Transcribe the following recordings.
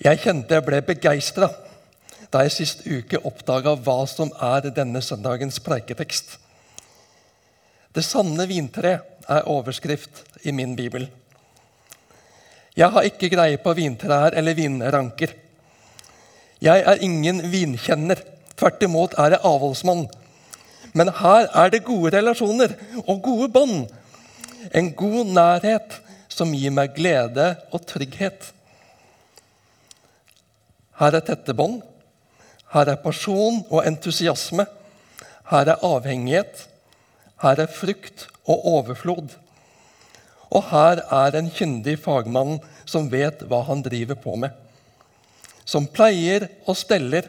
Jeg kjente jeg ble begeistra da jeg sist uke oppdaga hva som er denne søndagens preiketekst. Det sanne vintre er overskrift i min bibel. Jeg har ikke greie på vintrær eller vinranker. Jeg er ingen vinkjenner. Tvert imot er jeg avholdsmann. Men her er det gode relasjoner og gode bånd. En god nærhet som gir meg glede og trygghet. Her er tette bånd. Her er pasjon og entusiasme. Her er avhengighet. Her er frukt og overflod. Og her er en kyndig fagmann som vet hva han driver på med. Som pleier og steller,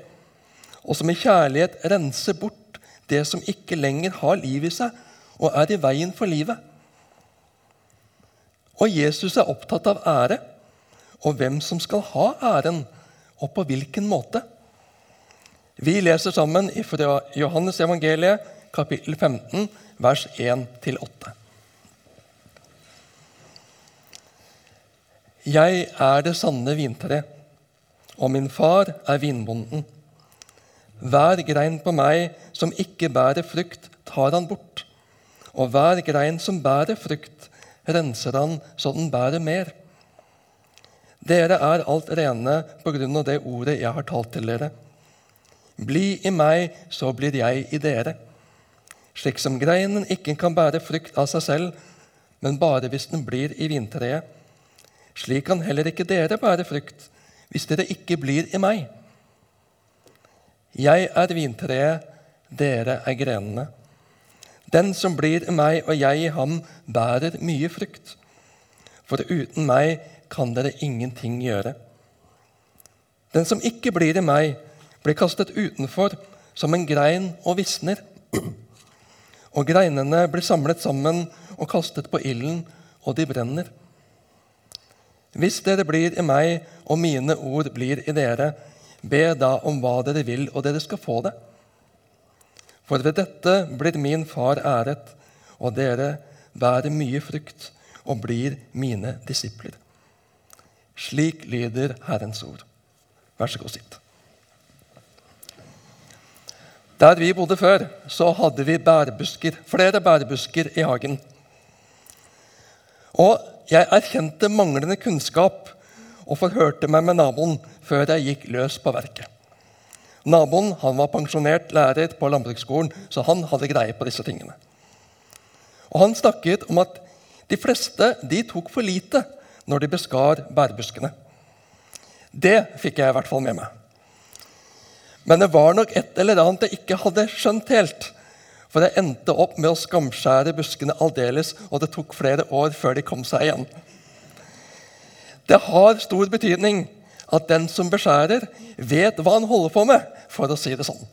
og som i kjærlighet renser bort det som ikke lenger har liv i seg og er i veien for livet. Og Jesus er opptatt av ære og hvem som skal ha æren, og på hvilken måte. Vi leser sammen fra Johannes evangeliet, kapittel 15, vers 1-8. Jeg er det sanne vintre, og min far er vinbonden. Hver grein på meg som ikke bærer frukt, tar han bort. Og hver grein som bærer frukt, renser han så den bærer mer. Dere er alt rene på grunn av det ordet jeg har talt til dere. Bli i meg, så blir jeg i dere. Slik som greinen ikke kan bære frukt av seg selv, men bare hvis den blir i vintreet. Slik kan heller ikke dere bære frukt hvis dere ikke blir i meg. Jeg er vintreet, dere er grenene. Den som blir i meg og jeg i ham, bærer mye frukt. For uten meg kan dere ingenting gjøre. Den som ikke blir i meg, blir kastet utenfor som en grein og visner. Og greinene blir samlet sammen og kastet på ilden, og de brenner. Hvis dere blir i meg, og mine ord blir i dere, be da om hva dere vil, og dere skal få det. For ved dette blir min far æret, og dere bærer mye frukt og blir mine disipler. Slik lyder Herrens ord. Vær så god, sitt. Der vi bodde før, så hadde vi bærbusker, flere bærbusker i hagen. Og jeg erkjente manglende kunnskap og forhørte meg med naboen før jeg gikk løs på verket. Naboen han var pensjonert lærer på landbruksskolen, så han hadde greie på disse tingene. Og Han snakket om at de fleste de tok for lite når de beskar bærbuskene. Det fikk jeg i hvert fall med meg. Men det var nok et eller annet jeg ikke hadde skjønt helt. For jeg endte opp med å skamskjære buskene aldeles, og det tok flere år før de kom seg igjen. Det har stor betydning at den som beskjærer, vet hva han holder på med, for å si det sånn.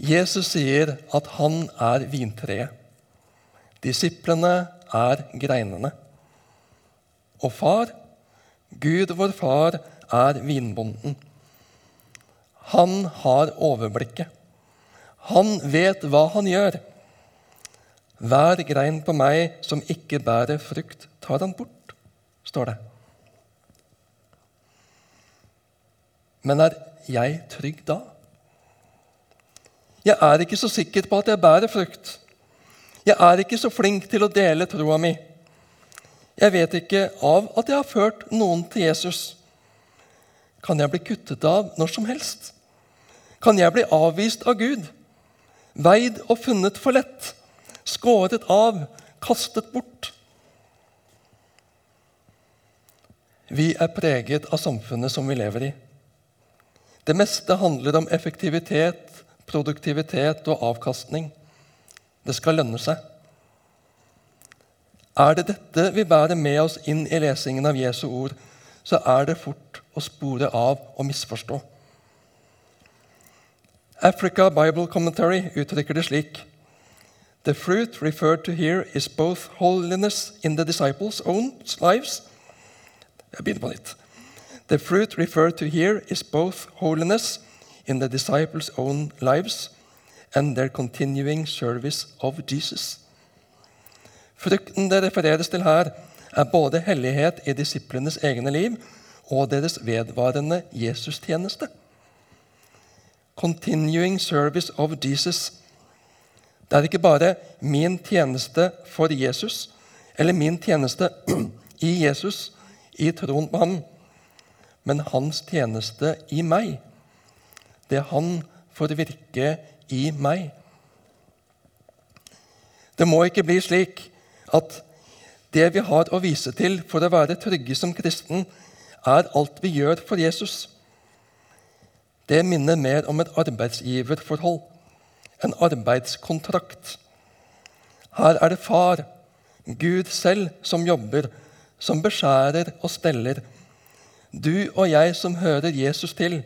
Jesus sier at han er vintreet. Disiplene er greinene. Og far, Gud vår far, er vinbonden. Han har overblikket. Han vet hva han gjør. Hver grein på meg som ikke bærer frukt, tar han bort, står det. Men er jeg trygg da? Jeg er ikke så sikker på at jeg bærer frukt. Jeg er ikke så flink til å dele troa mi. Jeg vet ikke av at jeg har ført noen til Jesus. Kan jeg bli kuttet av når som helst? Kan jeg bli avvist av Gud? Veid og funnet for lett? Skåret av? Kastet bort? Vi er preget av samfunnet som vi lever i. Det meste handler om effektivitet, produktivitet og avkastning. Det skal lønne seg. Er det dette vi bærer med oss inn i lesingen av Jesu ord, så er det fort å spore av og misforstå. Africa Bible Commentary uttrykker det slik The fruit referred to here is both holiness in the disciples' own lives Jeg begynner på nytt. The fruit referred to here is both holiness in the disciples' own lives and their continuing service of Jesus. Frukten det refereres til her, er både hellighet i disiplenes egne liv og deres vedvarende Jesus-tjeneste. Continuing service of Jesus. Det er ikke bare min tjeneste for Jesus, eller min tjeneste i Jesus, i troen på ham, men hans tjeneste i meg. Det han får virke i meg. Det må ikke bli slik at det vi har å vise til for å være trygge som kristen, er alt vi gjør for Jesus. Det minner mer om et arbeidsgiverforhold, en arbeidskontrakt. Her er det far, Gud selv, som jobber, som beskjærer og steller. Du og jeg som hører Jesus til.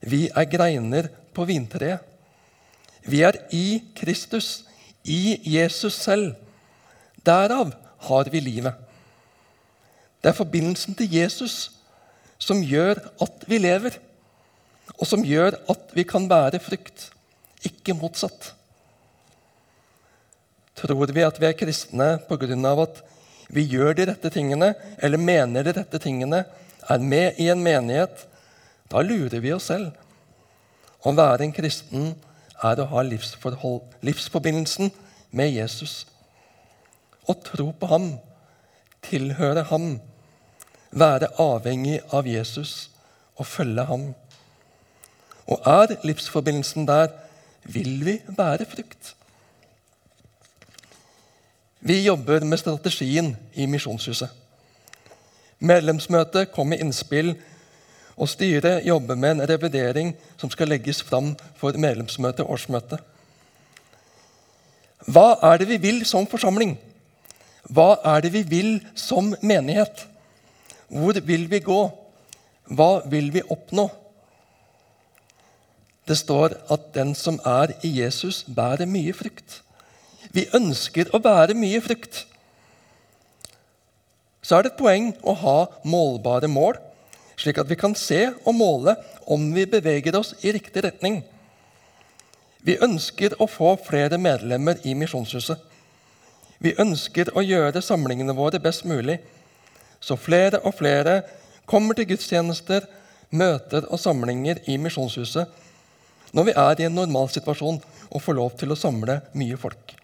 Vi er greiner på vintreet. Vi er i Kristus, i Jesus selv. Derav har vi livet. Det er forbindelsen til Jesus som gjør at vi lever, og som gjør at vi kan bære frukt, ikke motsatt. Tror vi at vi er kristne pga. at vi gjør de rette tingene, eller mener de rette tingene, er med i en menighet, da lurer vi oss selv. Å være en kristen er å ha livsforbindelsen med Jesus. Å tro på ham, tilhøre ham, være avhengig av Jesus og følge ham. Og er livsforbindelsen der, vil vi bære frukt. Vi jobber med strategien i Misjonshuset. Medlemsmøtet kom med innspill, og styret jobber med en revidering som skal legges fram for medlemsmøtet årsmøtet. Hva er det vi vil som forsamling? Hva er det vi vil som menighet? Hvor vil vi gå? Hva vil vi oppnå? Det står at den som er i Jesus, bærer mye frukt. Vi ønsker å bære mye frukt. Så er det et poeng å ha målbare mål, slik at vi kan se og måle om vi beveger oss i riktig retning. Vi ønsker å få flere medlemmer i Misjonshuset. Vi ønsker å gjøre samlingene våre best mulig, så flere og flere kommer til gudstjenester, møter og samlinger i Misjonshuset når vi er i en normalsituasjon og får lov til å samle mye folk.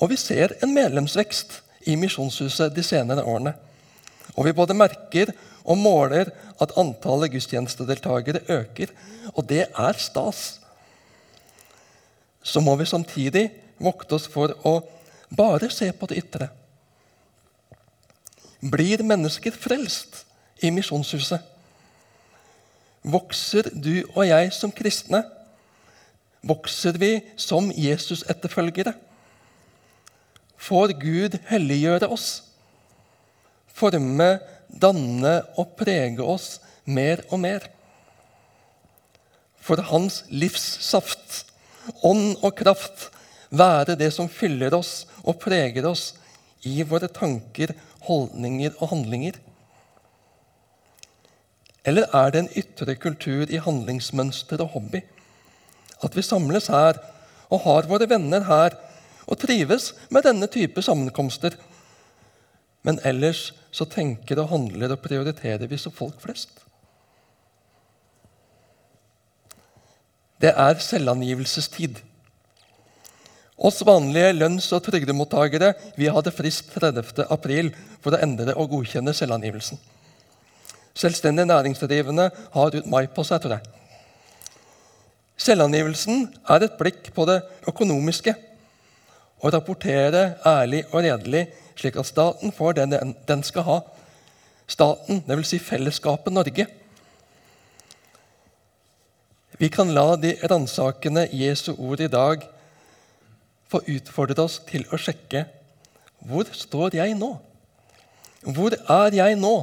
Og vi ser en medlemsvekst i Misjonshuset de senere årene. Og vi både merker og måler at antallet gudstjenestedeltakere øker, og det er stas så må vi samtidig vokte oss for å bare se på det ytre. Blir mennesker frelst i Misjonshuset? Vokser du og jeg som kristne? Vokser vi som Jesus-etterfølgere? Får Gud helliggjøre oss? Forme, danne og prege oss mer og mer? For hans livssaft ånd og kraft være det som fyller oss og preger oss i våre tanker, holdninger og handlinger? Eller er det en ytre kultur i handlingsmønster og hobby? At vi samles her og har våre venner her og trives med denne type sammenkomster. Men ellers så tenker og handler og prioriterer vi som folk flest. det er selvangivelsestid. Oss vanlige lønns- og trygdemottakere vi hadde frist 30. april for å endre og godkjenne selvangivelsen. Selvstendig næringsdrivende har ut mai på seg, tror jeg. Selvangivelsen er et blikk på det økonomiske. Å rapportere ærlig og redelig, slik at staten får det den skal ha. Staten, dvs. Si fellesskapet Norge, vi kan la de ransakende Jesu ord i dag få utfordre oss til å sjekke hvor står jeg nå? Hvor er jeg nå?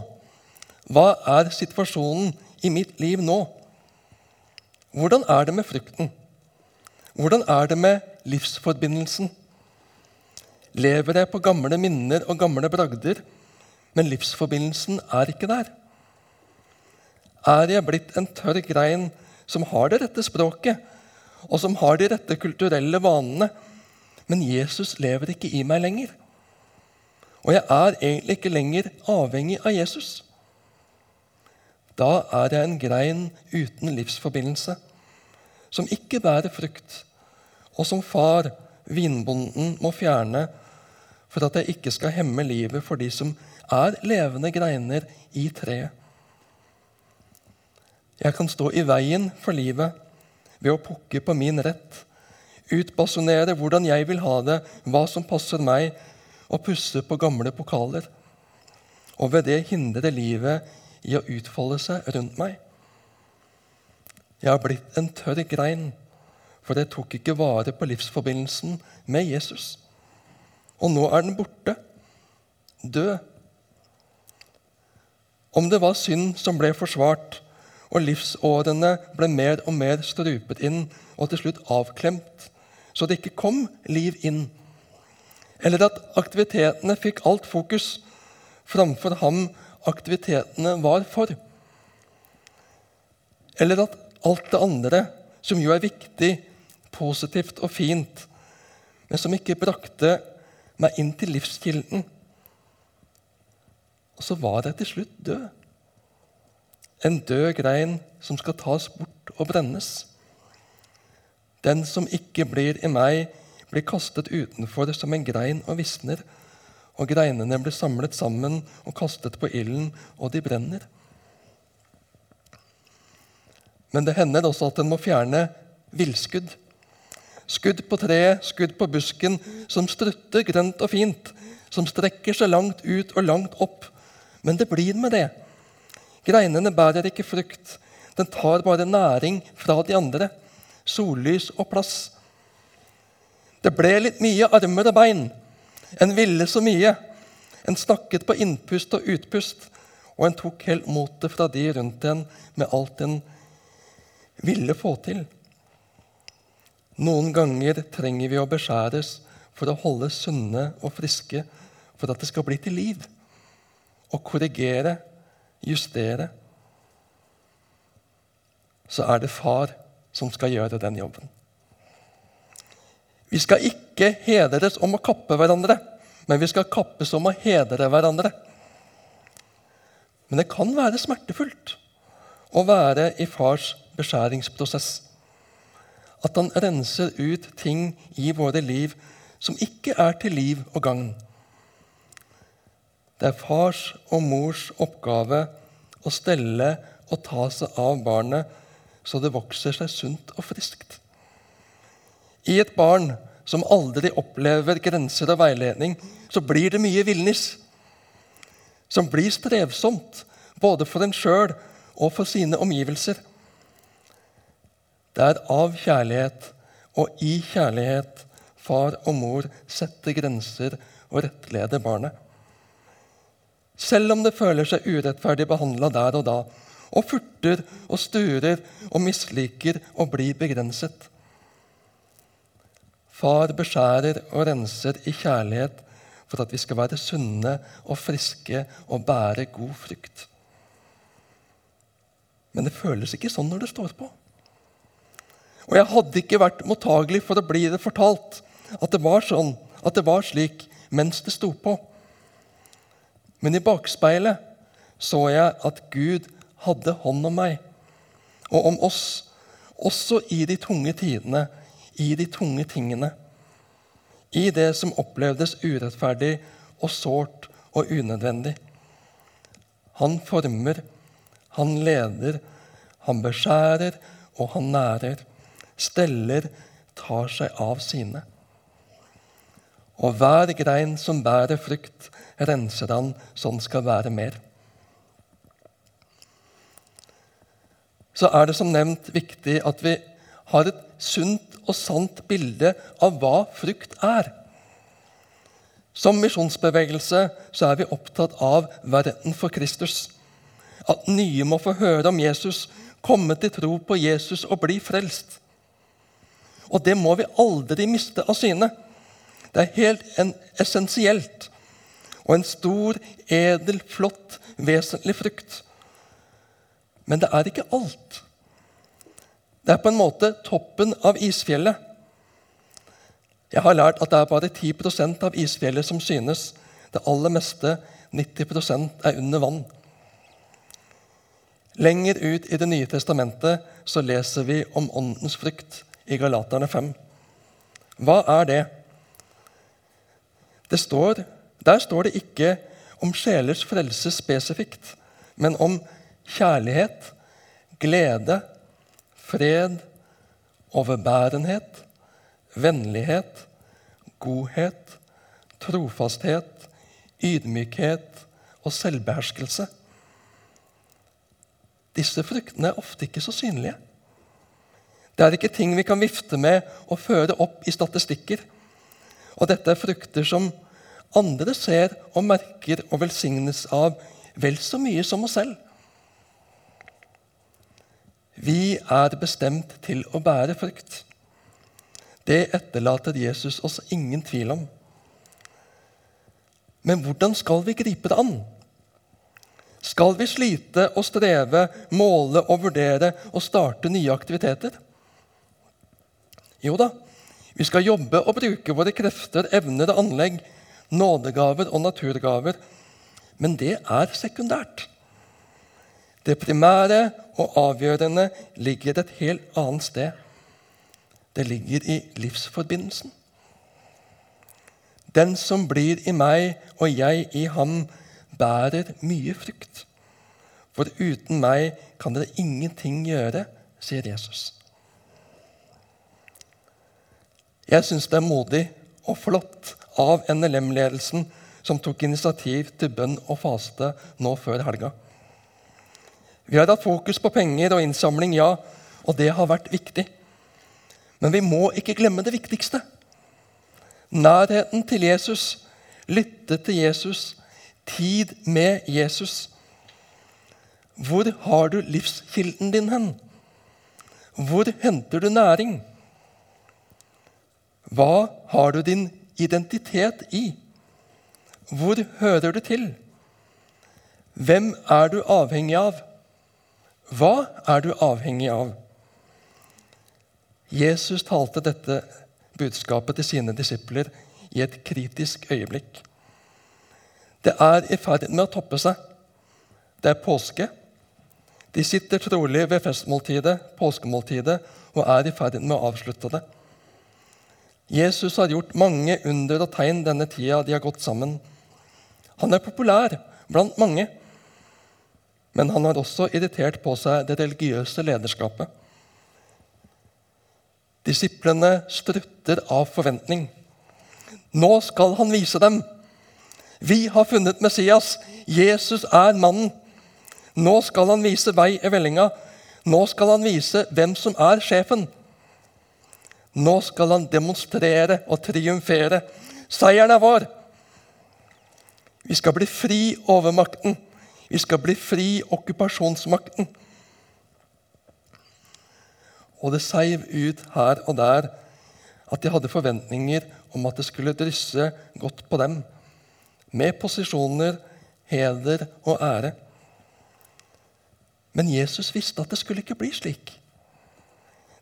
Hva er situasjonen i mitt liv nå? Hvordan er det med frukten? Hvordan er det med livsforbindelsen? Lever jeg på gamle minner og gamle bragder, men livsforbindelsen er ikke der? Er jeg blitt en tørr grein som har det rette språket, og som har de rette kulturelle vanene, Men Jesus lever ikke i meg lenger. Og jeg er egentlig ikke lenger avhengig av Jesus. Da er jeg en grein uten livsforbindelse, som ikke bærer frukt, og som far, vinbonden, må fjerne for at jeg ikke skal hemme livet for de som er levende greiner i treet. Jeg kan stå i veien for livet ved å pukke på min rett, utbasunere hvordan jeg vil ha det, hva som passer meg, og pusse på gamle pokaler. Og ved det hindre livet i å utfolde seg rundt meg. Jeg har blitt en tørr grein, for jeg tok ikke vare på livsforbindelsen med Jesus. Og nå er den borte, død. Om det var synd som ble forsvart, og livsårene ble mer og mer strupet inn og til slutt avklemt, så det ikke kom liv inn, eller at aktivitetene fikk alt fokus framfor ham aktivitetene var for. Eller at alt det andre, som jo er viktig, positivt og fint, men som ikke brakte meg inn til livskilden. Og så var jeg til slutt død. En død grein som skal tas bort og brennes. Den som ikke blir i meg, blir kastet utenfor som en grein og visner og greinene blir samlet sammen og kastet på ilden, og de brenner. Men det hender også at en må fjerne villskudd. Skudd på treet, skudd på busken, som strutter grønt og fint, som strekker seg langt ut og langt opp. Men det blir med det. Greinene bærer ikke frukt. Den tar bare næring fra de andre. Sollys og plass. Det ble litt mye armer og bein, en ville så mye. En snakket på innpust og utpust, og en tok helt motet fra de rundt en med alt en ville få til. Noen ganger trenger vi å beskjæres for å holde sunne og friske, for at det skal bli til liv. Og korrigere, justere. Så er det far som skal gjøre den jobben. Vi skal ikke hedres om å kappe hverandre, men vi skal kappes om å hedre hverandre. Men det kan være smertefullt å være i fars beskjæringsprosess. At han renser ut ting i våre liv som ikke er til liv og gagn. Det er fars og mors oppgave å stelle og ta seg av barnet så det vokser seg sunt og friskt. I et barn som aldri opplever grenser og veiledning, så blir det mye villnis. Som blir strevsomt, både for en sjøl og for sine omgivelser. Det er av kjærlighet og i kjærlighet far og mor setter grenser og rettleder barnet. Selv om det føler seg urettferdig behandla der og da, og furter og sturer og misliker å bli begrenset. Far beskjærer og renser i kjærlighet for at vi skal være sunne og friske og bære god frukt. Men det føles ikke sånn når det står på. Og jeg hadde ikke vært mottagelig for å bli det fortalt at det var sånn, at det var slik, mens det sto på. Men i bakspeilet så jeg at Gud hadde hånd om meg og om oss, også i de tunge tidene i de tunge tingene. I det som opplevdes urettferdig og sårt og unødvendig. Han former, han leder, han beskjærer og han nærer. Steller, tar seg av sine. Og hver grein som bærer frukt, renser han sånn skal være mer. Så er det som nevnt viktig at vi har et sunt og sant bilde av hva frukt er. Som misjonsbevegelse så er vi opptatt av verden for Kristus. At nye må få høre om Jesus, komme til tro på Jesus og bli frelst. Og det må vi aldri miste av syne. Det er helt en, essensielt og en stor, edel, flott, vesentlig frukt. Men det er ikke alt. Det er på en måte toppen av isfjellet. Jeg har lært at det er bare 10% av isfjellet som synes. Det aller meste, 90% er under vann. Lenger ut i Det nye testamentet så leser vi om åndens frykt i Galaterne 5. Hva er det? det står, der står det ikke om sjelers frelse spesifikt, men om kjærlighet, glede, fred, overbærenhet, vennlighet, godhet, trofasthet, ydmykhet og selvbeherskelse. Disse fruktene er ofte ikke så synlige. Det er ikke ting vi kan vifte med og føre opp i statistikker. Og dette er frukter som andre ser og merker og velsignes av vel så mye som oss selv. Vi er bestemt til å bære frukt. Det etterlater Jesus oss ingen tvil om. Men hvordan skal vi gripe det an? Skal vi slite og streve, måle og vurdere og starte nye aktiviteter? Jo da, vi skal jobbe og bruke våre krefter, evner og anlegg, nådegaver og naturgaver. Men det er sekundært. Det primære og avgjørende ligger et helt annet sted. Det ligger i livsforbindelsen. Den som blir i meg og jeg i ham, bærer mye frukt. For uten meg kan dere ingenting gjøre, sier Jesus. Jeg syns det er modig og flott av NLM-ledelsen som tok initiativ til bønn og faste nå før helga. Vi har hatt fokus på penger og innsamling, ja, og det har vært viktig. Men vi må ikke glemme det viktigste. Nærheten til Jesus, lytte til Jesus, tid med Jesus. Hvor har du livskilden din hen? Hvor henter du næring? Hva har du din identitet i? Hvor hører du til? Hvem er du avhengig av? Hva er du avhengig av? Jesus talte dette budskapet til sine disipler i et kritisk øyeblikk. Det er i ferd med å toppe seg. Det er påske. De sitter trolig ved festmåltidet, påskemåltidet, og er i ferd med å avslutte det. Jesus har gjort mange under og tegn denne tida de har gått sammen. Han er populær blant mange, men han har også irritert på seg det religiøse lederskapet. Disiplene strutter av forventning. Nå skal han vise dem vi har funnet Messias. Jesus er mannen. Nå skal han vise vei i vellinga. Nå skal han vise hvem som er sjefen. Nå skal han demonstrere og triumfere. Seieren er vår. Vi skal bli fri overmakten. Vi skal bli fri okkupasjonsmakten. Og det seiv ut her og der at de hadde forventninger om at det skulle drysse godt på dem med posisjoner, heder og ære. Men Jesus visste at det skulle ikke bli slik.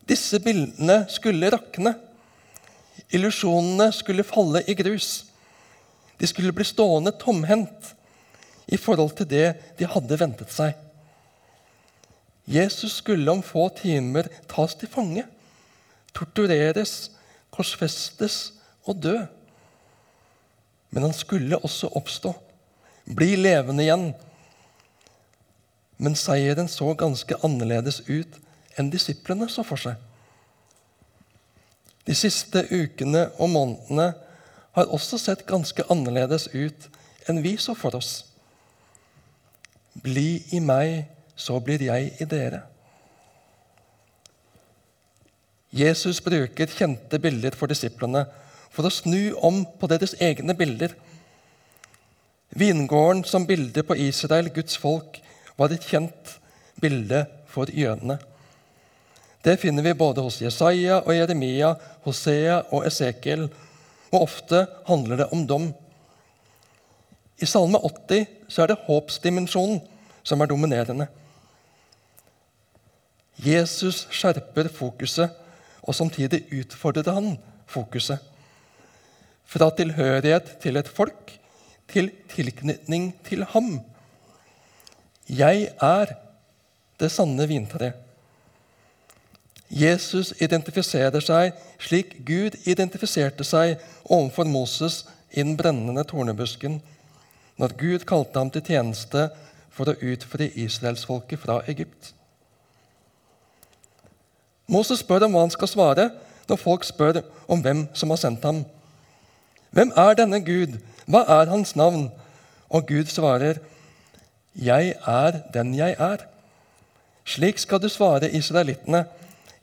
Disse bildene skulle rakne. Illusjonene skulle falle i grus. De skulle bli stående tomhendt i forhold til det de hadde ventet seg. Jesus skulle om få timer tas til fange, tortureres, korsfestes og dø. Men han skulle også oppstå, bli levende igjen. Men seieren så ganske annerledes ut enn disiplene så for seg. De siste ukene og månedene har også sett ganske annerledes ut enn vi så for oss. Bli i meg, så blir jeg i dere. Jesus bruker kjente bilder for disiplene for å snu om på deres egne bilder. Vingården som bilde på Israel, Guds folk, var et kjent bilde for jødene. Det finner vi både hos Jesaja og Jeremia, Hosea og Esekiel. Og ofte handler det om dom. I Salme 80 så er det håpsdimensjonen som er dominerende. Jesus skjerper fokuset, og samtidig utfordrer han fokuset. fra tilhørighet til et folk til tilknytning til ham. Jeg er det sanne vintre. Jesus identifiserer seg slik Gud identifiserte seg overfor Moses i den brennende tornebusken når Gud kalte ham til tjeneste for å utfri israelsfolket fra Egypt. Moses spør om hva han skal svare når folk spør om hvem som har sendt ham. Hvem er denne Gud? Hva er hans navn? Og Gud svarer, Jeg er den jeg er. Slik skal du svare israelittene.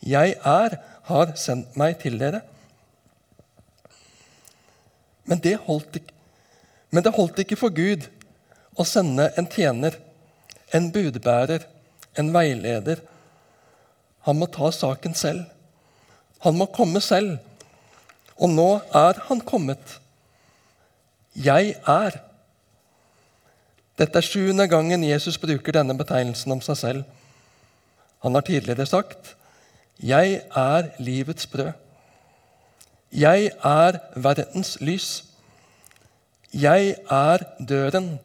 Jeg er, har sendt meg til dere. Men det holdt ikke, men det holdt ikke for Gud å sende en tjener, en budbærer, en veileder. Han må ta saken selv. Han må komme selv. Og nå er han kommet. Jeg er. Dette er sjuende gangen Jesus bruker denne betegnelsen om seg selv. Han har tidligere sagt, 'Jeg er livets brød'. Jeg er verdens lys. Jeg er døren.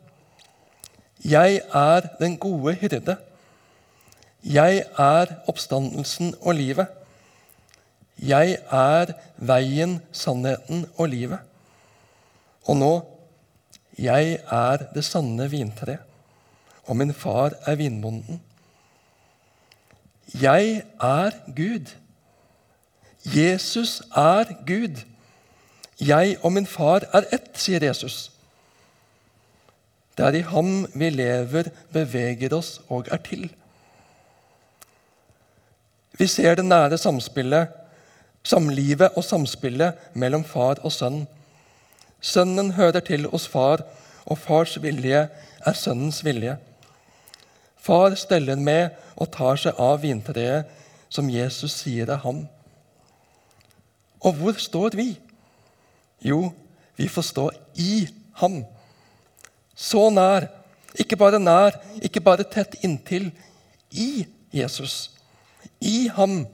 Jeg er den gode hyrde. Jeg er oppstandelsen og livet. Jeg er veien, sannheten og livet. Og nå jeg er det sanne vintre, og min far er vinbonden. Jeg er Gud. Jesus er Gud. Jeg og min far er ett, sier Jesus. Det er i ham vi lever, beveger oss og er til. Vi ser det nære samspillet, samlivet og samspillet mellom far og sønn. Sønnen hører til hos far, og fars vilje er sønnens vilje. Far steller med og tar seg av vintreet som Jesus sier er ham. Og hvor står vi? Jo, vi får stå i ham. Så nær. Ikke bare nær, ikke bare tett inntil. I Jesus. I ham.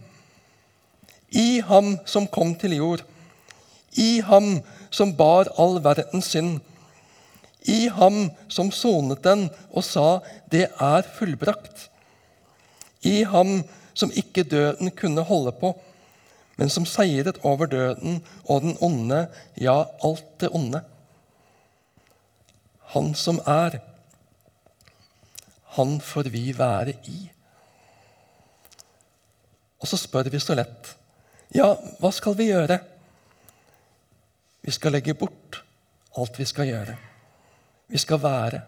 I ham som kom til jord. I ham som bar all verdens synd. I ham som sonet den og sa 'det er fullbrakt'. I ham som ikke døden kunne holde på, men som seiret over døden og den onde, ja, alt det onde. Han som er, han får vi være i. Og så spør vi så lett ja, hva skal vi gjøre? Vi skal legge bort alt vi skal gjøre. Vi skal være.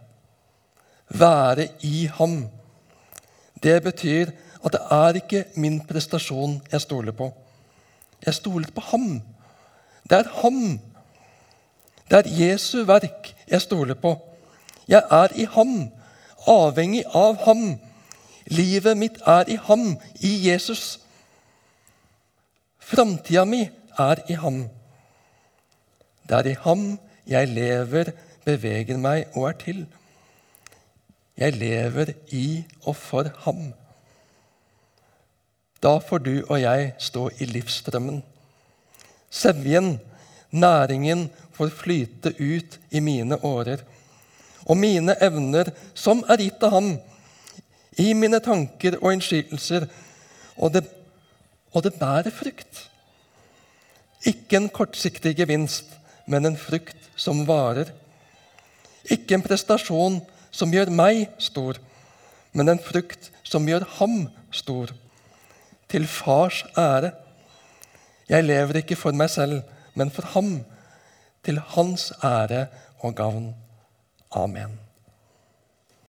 Være i ham. Det betyr at det er ikke min prestasjon jeg stoler på. Jeg stoler på ham. Det er ham. Det er Jesu verk jeg stoler på. Jeg er i ham, avhengig av ham. Livet mitt er i ham, i Jesus. Framtida mi er i ham. Det er i ham jeg lever, beveger meg og er til. Jeg lever i og for ham. Da får du og jeg stå i livsstrømmen. Sevjen, næringen, får flyte ut i mine årer. Og mine evner, som er gitt av ham, i mine tanker og innskytelser. Og det, og det bærer frukt. Ikke en kortsiktig gevinst, men en frukt som varer. Ikke en prestasjon som gjør meg stor, men en frukt som gjør ham stor. Til fars ære. Jeg lever ikke for meg selv, men for ham. Til hans ære og gavn. Amen.